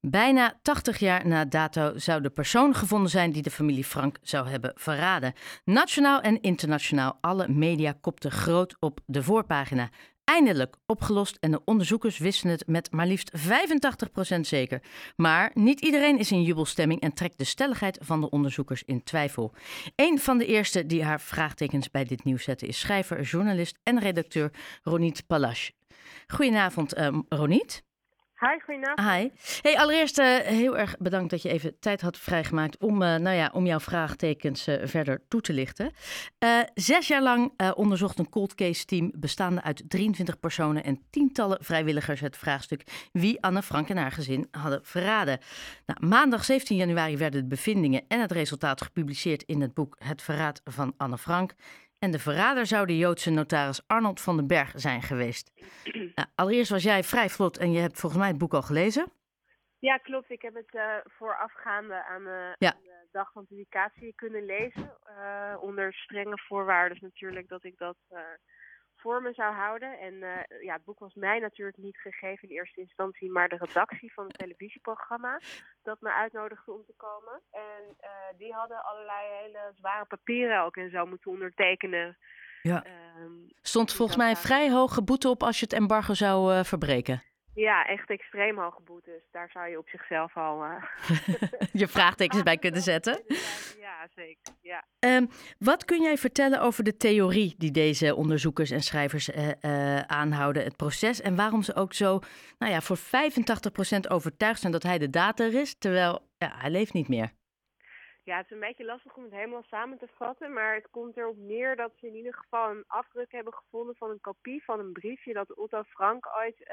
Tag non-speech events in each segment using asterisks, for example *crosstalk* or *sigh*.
Bijna 80 jaar na dato zou de persoon gevonden zijn die de familie Frank zou hebben verraden. Nationaal en internationaal, alle media kopten groot op de voorpagina. Eindelijk opgelost en de onderzoekers wisten het met maar liefst 85% zeker. Maar niet iedereen is in jubelstemming en trekt de stelligheid van de onderzoekers in twijfel. Een van de eerste die haar vraagtekens bij dit nieuws zette is schrijver, journalist en redacteur Ronit Palash. Goedenavond, uh, Ronit. Hi, goedenavond. Hi. Hey, allereerst uh, heel erg bedankt dat je even tijd had vrijgemaakt om, uh, nou ja, om jouw vraagtekens uh, verder toe te lichten. zes jaar lang onderzocht een cold case team bestaande uit 23 personen en tientallen vrijwilligers het vraagstuk wie Anne Frank en haar gezin hadden verraden. Nou, maandag 17 januari werden de bevindingen en het resultaat gepubliceerd in het boek Het Verraad van Anne Frank. En de verrader zou de Joodse notaris Arnold van den Berg zijn geweest. Nou, *clears throat* allereerst was jij vrij vlot en je hebt volgens mij het boek al gelezen. Ja, klopt. Ik heb het uh, voorafgaande aan, uh, ja. aan, de dag van publicatie kunnen lezen. Uh, onder strenge voorwaarden natuurlijk dat ik dat voor me zou houden. En uh, ja, het boek was mij natuurlijk niet gegeven in eerste instantie, maar de redactie van het televisieprogramma dat me uitnodigde om te komen. En uh, die hadden allerlei hele zware papieren ook en zo moeten ondertekenen. Ja. Um, Stond volgens mij een vrij hoge boete op als je het embargo zou uh, verbreken. Ja, echt extreem hoge boetes. Daar zou je op zichzelf al uh... *laughs* je vraagtekens bij *laughs* kunnen zetten. Ja, zeker. Ja. Um, wat kun jij vertellen over de theorie die deze onderzoekers en schrijvers uh, uh, aanhouden, het proces en waarom ze ook zo, nou ja, voor 85% overtuigd zijn dat hij de dader is, terwijl ja, hij leeft niet meer? Ja, het is een beetje lastig om het helemaal samen te vatten, maar het komt erop neer dat ze in ieder geval een afdruk hebben gevonden van een kopie van een briefje dat Otto Frank ooit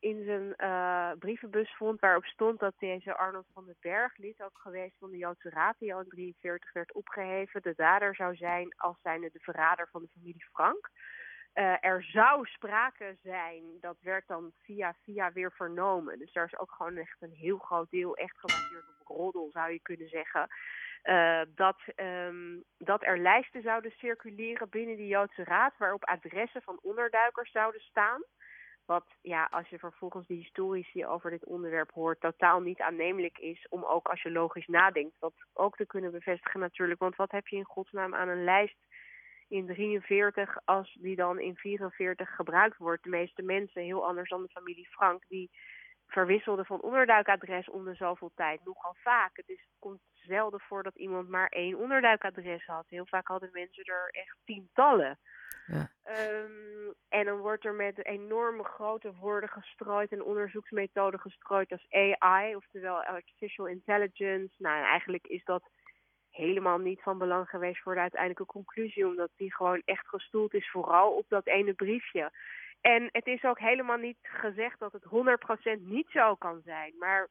in zijn uh, brievenbus vond waarop stond dat deze Arnold van den Berg, lid ook geweest van de Joodse Raad, die al in 1943 werd opgeheven, de dader zou zijn als zijnde de verrader van de familie Frank. Uh, er zou sprake zijn, dat werd dan via via weer vernomen. Dus daar is ook gewoon echt een heel groot deel echt gebaseerd op roddel, zou je kunnen zeggen. Uh, dat, um, dat er lijsten zouden circuleren binnen de Joodse Raad waarop adressen van onderduikers zouden staan. Wat, ja, als je vervolgens de historici over dit onderwerp hoort, totaal niet aannemelijk is om ook als je logisch nadenkt, dat ook te kunnen bevestigen natuurlijk. Want wat heb je in godsnaam aan een lijst in 43 als die dan in 44 gebruikt wordt? De meeste mensen, heel anders dan de familie Frank, die verwisselden van onderduikadres om de zoveel tijd. Nogal vaak. Het is, komt zelden voor dat iemand maar één onderduikadres had. Heel vaak hadden mensen er echt tientallen. Ja. Um, en dan wordt er met enorme grote woorden gestrooid en onderzoeksmethoden gestrooid als AI, oftewel Artificial Intelligence. Nou, eigenlijk is dat helemaal niet van belang geweest voor de uiteindelijke conclusie, omdat die gewoon echt gestoeld is vooral op dat ene briefje. En het is ook helemaal niet gezegd dat het 100% niet zo kan zijn, maar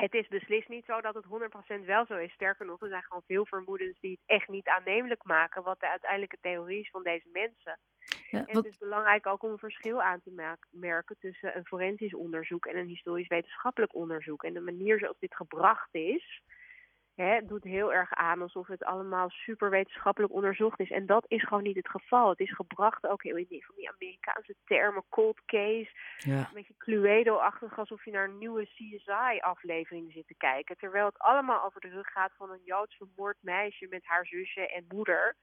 het is beslist niet zo dat het 100% wel zo is. Sterker nog, er zijn gewoon veel vermoedens die het echt niet aannemelijk maken wat de uiteindelijke theorie is van deze mensen. Ja, en het is belangrijk ook om een verschil aan te merken tussen een forensisch onderzoek en een historisch wetenschappelijk onderzoek. En de manier zoals dit gebracht is, hè, doet heel erg aan alsof het allemaal super wetenschappelijk onderzocht is. En dat is gewoon niet het geval. Het is gebracht ook heel in die, van die Amerikaanse termen, cold case. Ja. Een beetje Cluedo-achtig, alsof je naar een nieuwe CSI-aflevering zit te kijken. Terwijl het allemaal over de rug gaat van een Joods vermoord meisje met haar zusje en moeder.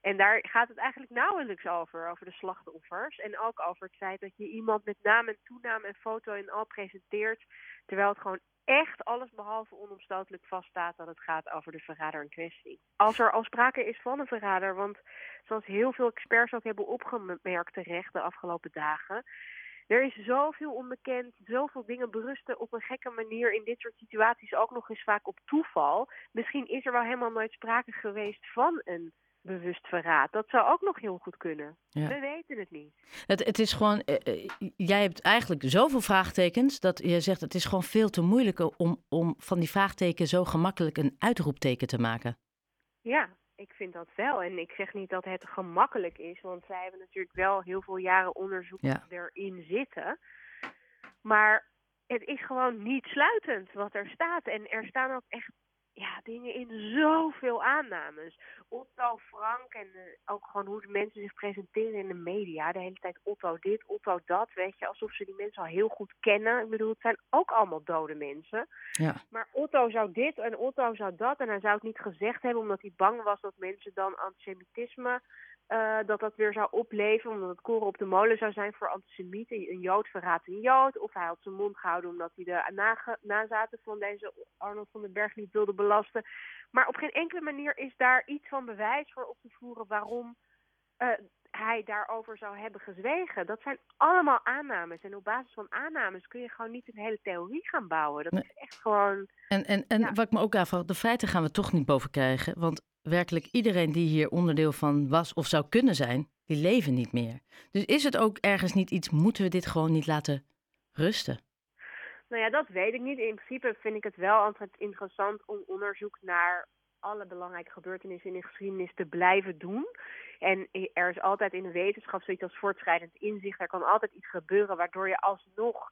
En daar gaat het eigenlijk nauwelijks over, over de slachtoffers. En ook over het feit dat je iemand met naam en toenaam en foto en al presenteert. Terwijl het gewoon echt alles behalve onomstotelijk vaststaat dat het gaat over de verrader in kwestie. Als er al sprake is van een verrader, want zoals heel veel experts ook hebben opgemerkt terecht de afgelopen dagen, er is zoveel onbekend, zoveel dingen berusten op een gekke manier in dit soort situaties ook nog eens vaak op toeval. Misschien is er wel helemaal nooit sprake geweest van een bewust verraad. Dat zou ook nog heel goed kunnen. We weten het niet. Het, het is gewoon, uh, jij hebt eigenlijk zoveel vraagtekens dat je zegt het is gewoon veel te moeilijk om, om van die vraagteken zo gemakkelijk een uitroepteken te maken. Ja, ik vind dat wel. En ik zeg niet dat het gemakkelijk is, want zij hebben natuurlijk wel heel veel jaren onderzoek erin zitten. Maar het is gewoon niet sluitend wat er staat. En er staan ook echt ja, dingen in zoveel aannames. Otto, Frank en uh, ook gewoon hoe de mensen zich presenteren in de media. De hele tijd Otto dit, Otto dat, weet je. Alsof ze die mensen al heel goed kennen. Ik bedoel, het zijn ook allemaal dode mensen. Ja. Maar Otto zou dit en Otto zou dat. En hij zou het niet gezegd hebben omdat hij bang was dat mensen dan antisemitisme uh, dat dat weer zou opleveren, omdat het koren op de molen zou zijn voor antisemieten. Een Jood verraadt een Jood. Of hij had zijn mond gehouden omdat hij de nazaten van deze Arnold van den Berg niet wilde belasten. Maar op geen enkele manier is daar iets van bewijs voor op te voeren waarom uh, hij daarover zou hebben gezwegen. Dat zijn allemaal aannames. En op basis van aannames kun je gewoon niet een hele theorie gaan bouwen. Dat is echt gewoon. En, en, en ja. wat ik me ook afvraag, de feiten gaan we toch niet boven krijgen. Want werkelijk iedereen die hier onderdeel van was of zou kunnen zijn, die leven niet meer. Dus is het ook ergens niet iets, moeten we dit gewoon niet laten rusten? Nou ja, dat weet ik niet. In principe vind ik het wel altijd interessant om onderzoek naar alle belangrijke gebeurtenissen in de geschiedenis te blijven doen. En er is altijd in de wetenschap zoiets als voortschrijdend inzicht. Er kan altijd iets gebeuren waardoor je alsnog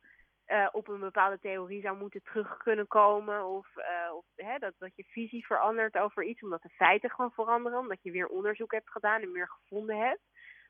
uh, op een bepaalde theorie zou moeten terug kunnen komen. Of, uh, of hè, dat, dat je visie verandert over iets, omdat de feiten gewoon veranderen. Omdat je weer onderzoek hebt gedaan en meer gevonden hebt.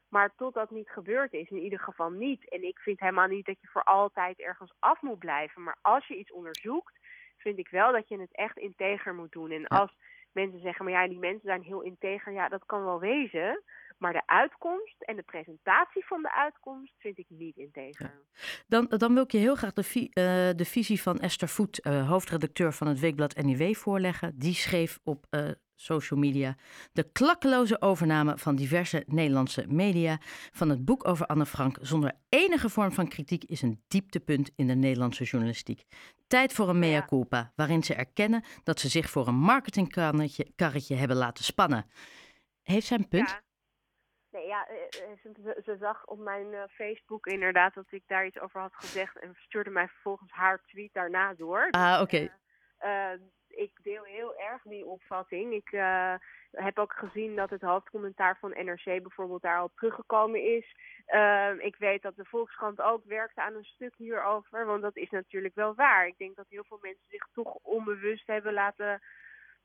Maar tot dat niet gebeurd is, in ieder geval niet. En ik vind helemaal niet dat je voor altijd ergens af moet blijven. Maar als je iets onderzoekt, vind ik wel dat je het echt integer moet doen. En als mensen zeggen, maar ja, die mensen zijn heel integer. Ja, dat kan wel wezen. Maar de uitkomst en de presentatie van de uitkomst vind ik niet integer. Ja. Dan, dan wil ik je heel graag de, vi uh, de visie van Esther Voet, uh, hoofdredacteur van het weekblad NIW, voorleggen. Die schreef op uh, social media de klakkeloze overname van diverse Nederlandse media van het boek over Anne Frank zonder enige vorm van kritiek is een dieptepunt in de Nederlandse journalistiek. Tijd voor een mea culpa, waarin ze erkennen dat ze zich voor een marketingkarretje hebben laten spannen. Heeft zij een punt? Ja. Nee, ja, ze, ze, zag op mijn uh, Facebook inderdaad dat ik daar iets over had gezegd en stuurde mij vervolgens haar tweet daarna door. Ah, oké. Okay. Uh, uh, ik deel heel erg die opvatting. Ik uh, heb ook gezien dat het hoofdcommentaar van NRC bijvoorbeeld daar al teruggekomen is. Uh, ik weet dat de Volkskrant ook werkte aan een stuk hierover, want dat is natuurlijk wel waar. Ik denk dat heel veel mensen zich toch onbewust hebben laten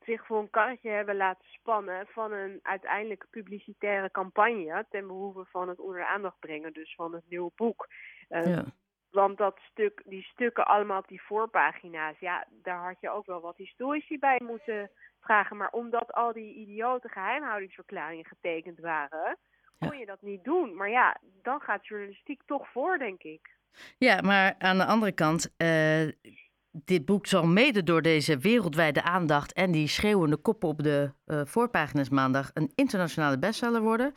zich voor een karretje hebben laten spannen van een uiteindelijk publicitaire campagne ten behoeve van het onder de aandacht brengen, dus van het nieuwe boek. Uh, ja. Want dat stuk, die stukken allemaal op die voorpagina's, ja, daar had je ook wel wat historici bij moeten vragen. Maar omdat al die idiote geheimhoudingsverklaringen getekend waren, kon je dat niet doen. Maar ja, dan gaat journalistiek toch voor, denk ik. Ja, maar aan de andere kant, uh, dit boek zal mede door deze wereldwijde aandacht en die schreeuwende koppen op de uh, voorpagina's maandag een internationale bestseller worden.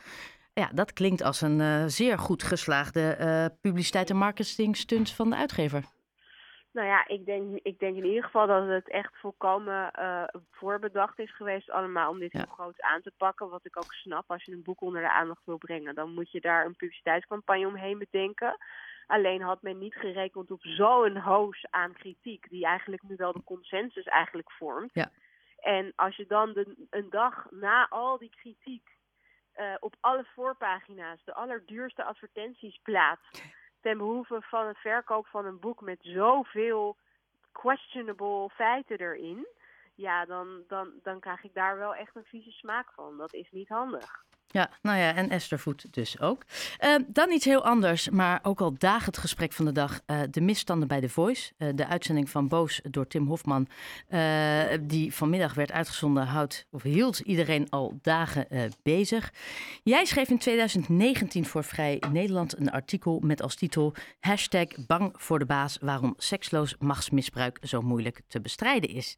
Ja, dat klinkt als een uh, zeer goed geslaagde uh, publiciteit- en marketingstunt van de uitgever. Nou ja, ik denk, ik denk in ieder geval dat het echt volkomen voorbedacht is geweest allemaal om dit ja. heel groot aan te pakken. Wat ik ook snap, als je een boek onder de aandacht wil brengen, dan moet je daar een publiciteitscampagne omheen bedenken. Alleen had men niet gerekend op zo'n hoos aan kritiek, die eigenlijk nu wel de consensus eigenlijk vormt. Ja. En als je dan de, een dag na al die kritiek uh, op alle voorpagina's de allerduurste advertenties plaatst ten behoeve van het verkoop van een boek met zoveel questionable feiten erin, ja, dan, dan, dan krijg ik daar wel echt een vieze smaak van. Dat is niet handig. Ja, nou ja, en Esther Voet dus ook. Uh, dan iets heel anders, maar ook al dagen het gesprek van de dag. Uh, de misstanden bij The Voice. Uh, de uitzending van Boos door Tim Hofman, die vanmiddag werd uitgezonden, houdt, of hield iedereen al dagen bezig. Jij schreef in 2019 voor Vrij Nederland een artikel met als titel Hashtag bang voor de baas, waarom seksloos machtsmisbruik zo moeilijk te bestrijden is.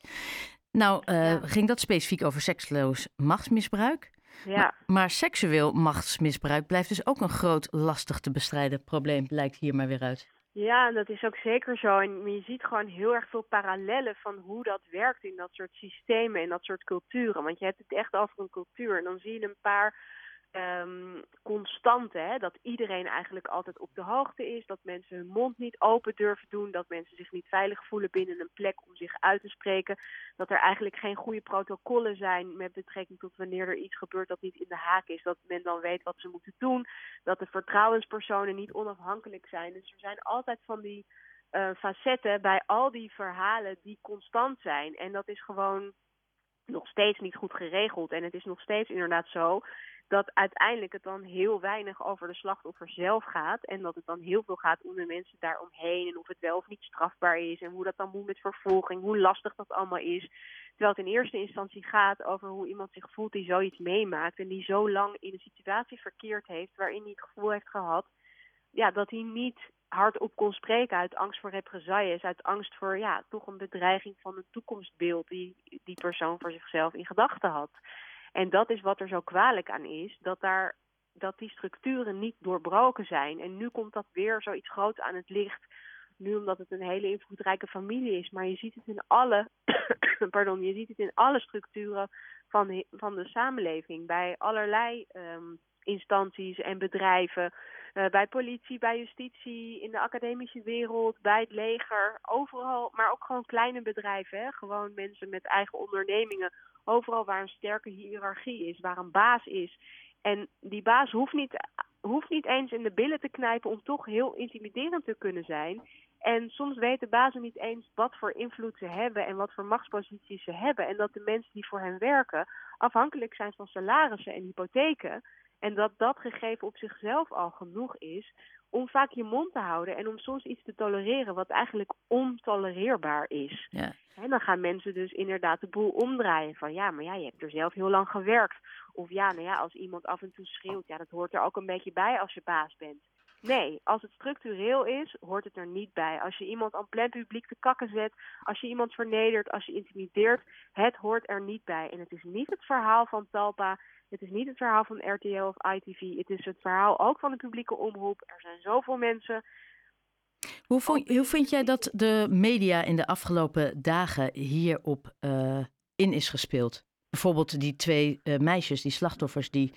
Nou, ja. ging dat specifiek over seksloos machtsmisbruik? Ja. Maar, maar, seksueel machtsmisbruik blijft dus ook een groot, lastig te bestrijden probleem, blijkt hier maar weer uit. Ja, dat is ook zeker zo. En je ziet gewoon heel erg veel parallellen van hoe dat werkt in dat soort systemen en dat soort culturen. Want je hebt het echt over een cultuur. En dan zie je een paar um, constante. Hè? Dat iedereen eigenlijk altijd op de hoogte is. Dat mensen hun mond niet open durven doen. Dat mensen zich niet veilig voelen binnen een plek om zich uit te spreken. Dat er eigenlijk geen goede protocollen zijn met betrekking tot wanneer er iets gebeurt dat niet in de haak is. Dat men dan weet wat ze moeten doen. Dat de vertrouwenspersonen niet onafhankelijk zijn. Dus er zijn altijd van die uh, facetten bij al die verhalen die constant zijn. En dat is gewoon nog steeds niet goed geregeld. En het is nog steeds inderdaad zo dat uiteindelijk het dan heel weinig over de slachtoffer zelf gaat. En dat het dan heel veel gaat om de mensen daaromheen. En of het wel of niet strafbaar is. En hoe dat dan moet met vervolging. Hoe lastig dat allemaal is. Terwijl het in eerste instantie gaat over hoe iemand zich voelt die zoiets meemaakt. En die zo lang in een situatie verkeerd heeft waarin hij het gevoel heeft gehad. Ja, dat hij niet hardop kon spreken uit angst voor represailles. Uit angst voor ja, toch een bedreiging van een toekomstbeeld die die persoon voor zichzelf in gedachten had. En dat is wat er zo kwalijk aan is, dat, daar, dat die structuren niet doorbroken zijn. En nu komt dat weer zoiets groots aan het licht. Nu omdat het een hele invloedrijke familie is. Maar je ziet het in alle, *coughs* pardon, je ziet het in alle structuren van, van de samenleving. Bij allerlei um, instanties en bedrijven. Uh, bij politie, bij justitie, in de academische wereld, bij het leger. Overal, maar ook gewoon kleine bedrijven. Hè? Gewoon mensen met eigen ondernemingen Overal waar een sterke hiërarchie is, waar een baas is. En die baas hoeft niet, hoeft niet eens in de billen te knijpen om toch heel intimiderend te kunnen zijn. En soms weten bazen niet eens wat voor invloed ze hebben en wat voor machtsposities ze hebben. En dat de mensen die voor hen werken afhankelijk zijn van salarissen en hypotheken. En dat dat gegeven op zichzelf al genoeg is om vaak je mond te houden en om soms iets te tolereren wat eigenlijk ontolereerbaar is. Ja. En dan gaan mensen dus inderdaad de boel omdraaien van ja, maar ja, je hebt er zelf heel lang gewerkt. Of ja, nou ja, als iemand af en toe schreeuwt, ja, dat hoort er ook een beetje bij als je baas bent. Nee, als het structureel is, hoort het er niet bij. Als je iemand aan plein publiek te kakken zet, als je iemand vernedert, als je intimideert, het hoort er niet bij. En het is niet het verhaal van Talpa, het is niet het verhaal van RTL of ITV, het is het verhaal ook van de publieke omroep. Er zijn zoveel mensen. Hoe, vond, hoe vind jij dat de media in de afgelopen dagen hierop uh, in is gespeeld? Bijvoorbeeld die twee uh, meisjes, die slachtoffers die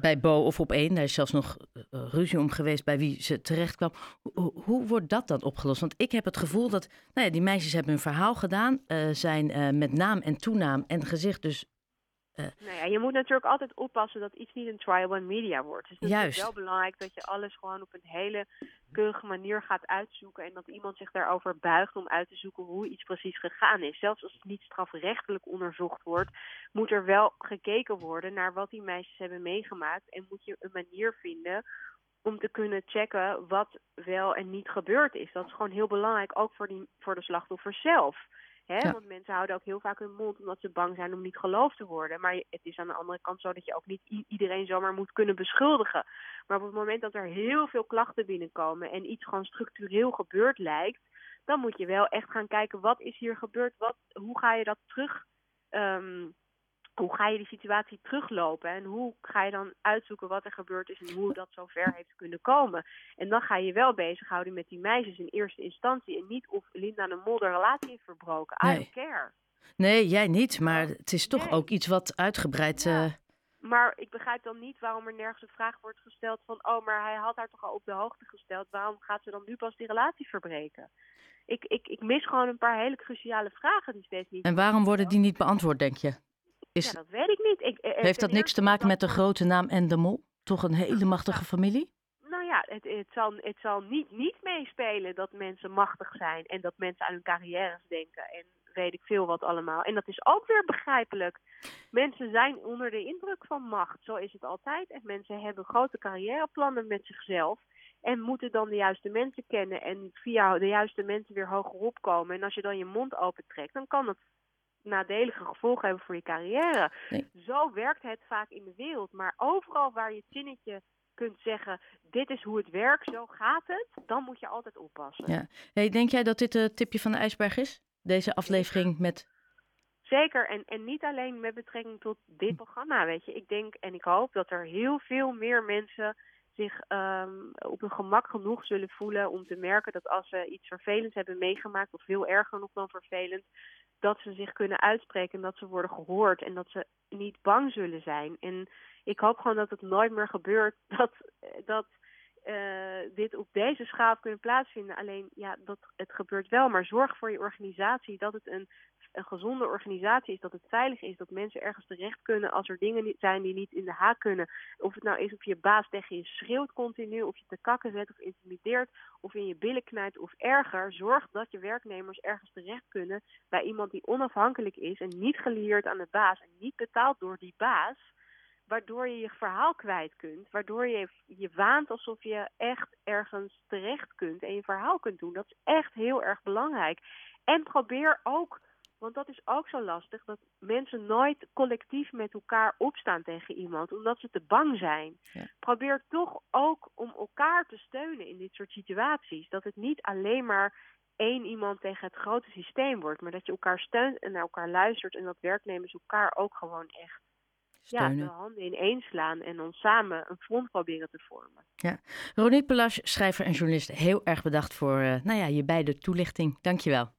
bij Bo of op één. Daar is zelfs nog uh, ruzie om geweest bij wie ze terecht kwam. Hoe, hoe wordt dat dan opgelost? Want ik heb het gevoel dat nou ja, die meisjes hebben hun verhaal gedaan. Uh, zijn uh, met naam en toenaam en gezicht dus uh, nou ja, je moet natuurlijk altijd oppassen dat iets niet een trial by media wordt. Dus het is wel belangrijk dat je alles gewoon op een hele keurige manier gaat uitzoeken. En dat iemand zich daarover buigt om uit te zoeken hoe iets precies gegaan is. Zelfs als het niet strafrechtelijk onderzocht wordt, moet er wel gekeken worden naar wat die meisjes hebben meegemaakt. En moet je een manier vinden om te kunnen checken wat wel en niet gebeurd is. Dat is gewoon heel belangrijk, ook voor, die, voor de slachtoffers zelf. Hè? Want mensen houden ook heel vaak hun mond omdat ze bang zijn om niet geloofd te worden. Maar het is aan de andere kant zo dat je ook niet iedereen zomaar moet kunnen beschuldigen. Maar op het moment dat er heel veel klachten binnenkomen en iets gewoon structureel gebeurd lijkt, dan moet je wel echt gaan kijken wat is hier gebeurd, wat, hoe ga je dat terug um, hoe ga je die situatie teruglopen en hoe ga je dan uitzoeken wat er gebeurd is en hoe dat zo ver heeft kunnen komen. En dan ga je wel bezighouden met die meisjes in eerste instantie en niet of Linda de Mol de relatie heeft verbroken. I don't care. Nee, jij niet, maar het is toch ook iets wat uitgebreid... Ja. Uh... Maar ik begrijp dan niet waarom er nergens een vraag wordt gesteld van... oh, maar hij had haar toch al op de hoogte gesteld. Waarom gaat ze dan nu pas die relatie verbreken? Ik, ik, ik mis gewoon een paar hele cruciale vragen die steeds niet... En waarom worden die niet beantwoord, denk je? Is, ja, dat weet ik niet. Ik, eh, heeft dat niks te maken met de grote naam en de mol? Toch een hele machtige familie? Nou ja, het, het, zal, het zal niet, niet meespelen dat mensen machtig zijn en dat mensen aan hun carrières denken en weet ik veel wat allemaal. En dat is ook weer begrijpelijk. Mensen zijn onder de indruk van macht, zo is het altijd. En mensen hebben grote carrièreplannen met zichzelf en moeten dan de juiste mensen kennen en via de juiste mensen weer hogerop komen. En als je dan je mond opentrekt, dan kan dat nadelige gevolgen hebben voor je carrière. Zo werkt het vaak in de wereld. Maar overal waar je zinnetje kunt zeggen, dit is hoe het werkt, zo gaat het, dan moet je altijd oppassen. Ja. Hey, denk jij dat dit het tipje van de ijsberg is? Deze aflevering met... Zeker, en, en niet alleen met betrekking tot dit programma, weet je. Ik denk en ik hoop dat er heel veel meer mensen zich um, op hun gemak genoeg zullen voelen om te merken dat als ze iets vervelends hebben meegemaakt, of veel erger nog dan vervelend, dat ze zich kunnen uitspreken en dat ze worden gehoord en dat ze niet bang zullen zijn. En ik hoop gewoon dat het nooit meer gebeurt *laughs* dat, dat dit op deze schaal kunnen plaatsvinden. Alleen ja, dat, het gebeurt wel. Maar zorg voor je organisatie dat het een, een gezonde organisatie is, dat het veilig is, dat mensen ergens terecht kunnen als er dingen zijn die niet in de haak kunnen. Of het nou is of je baas tegen je schreeuwt continu, of je te kakken zet of intimideert, of in je billen knijpt of erger. Zorg dat je werknemers ergens terecht kunnen bij iemand die onafhankelijk is en niet gelieerd aan de baas en niet betaald door die baas waardoor je je verhaal kwijt kunt. Waardoor je je waant alsof je echt ergens terecht kunt en je verhaal kunt doen. Dat is echt heel erg belangrijk. En probeer ook, want dat is ook zo lastig, dat mensen nooit collectief met elkaar opstaan tegen iemand, omdat ze te bang zijn. Probeer toch ook om elkaar te steunen in dit soort situaties. Dat het niet alleen maar één iemand tegen het grote systeem wordt, maar dat je elkaar steunt en naar elkaar luistert en dat werknemers elkaar ook gewoon echt ja, de handen ineen slaan en dan samen een front proberen te vormen. Ja. Ronit Pelas, schrijver en journalist, heel erg bedacht voor uh, nou ja, je beide toelichting. Dankjewel.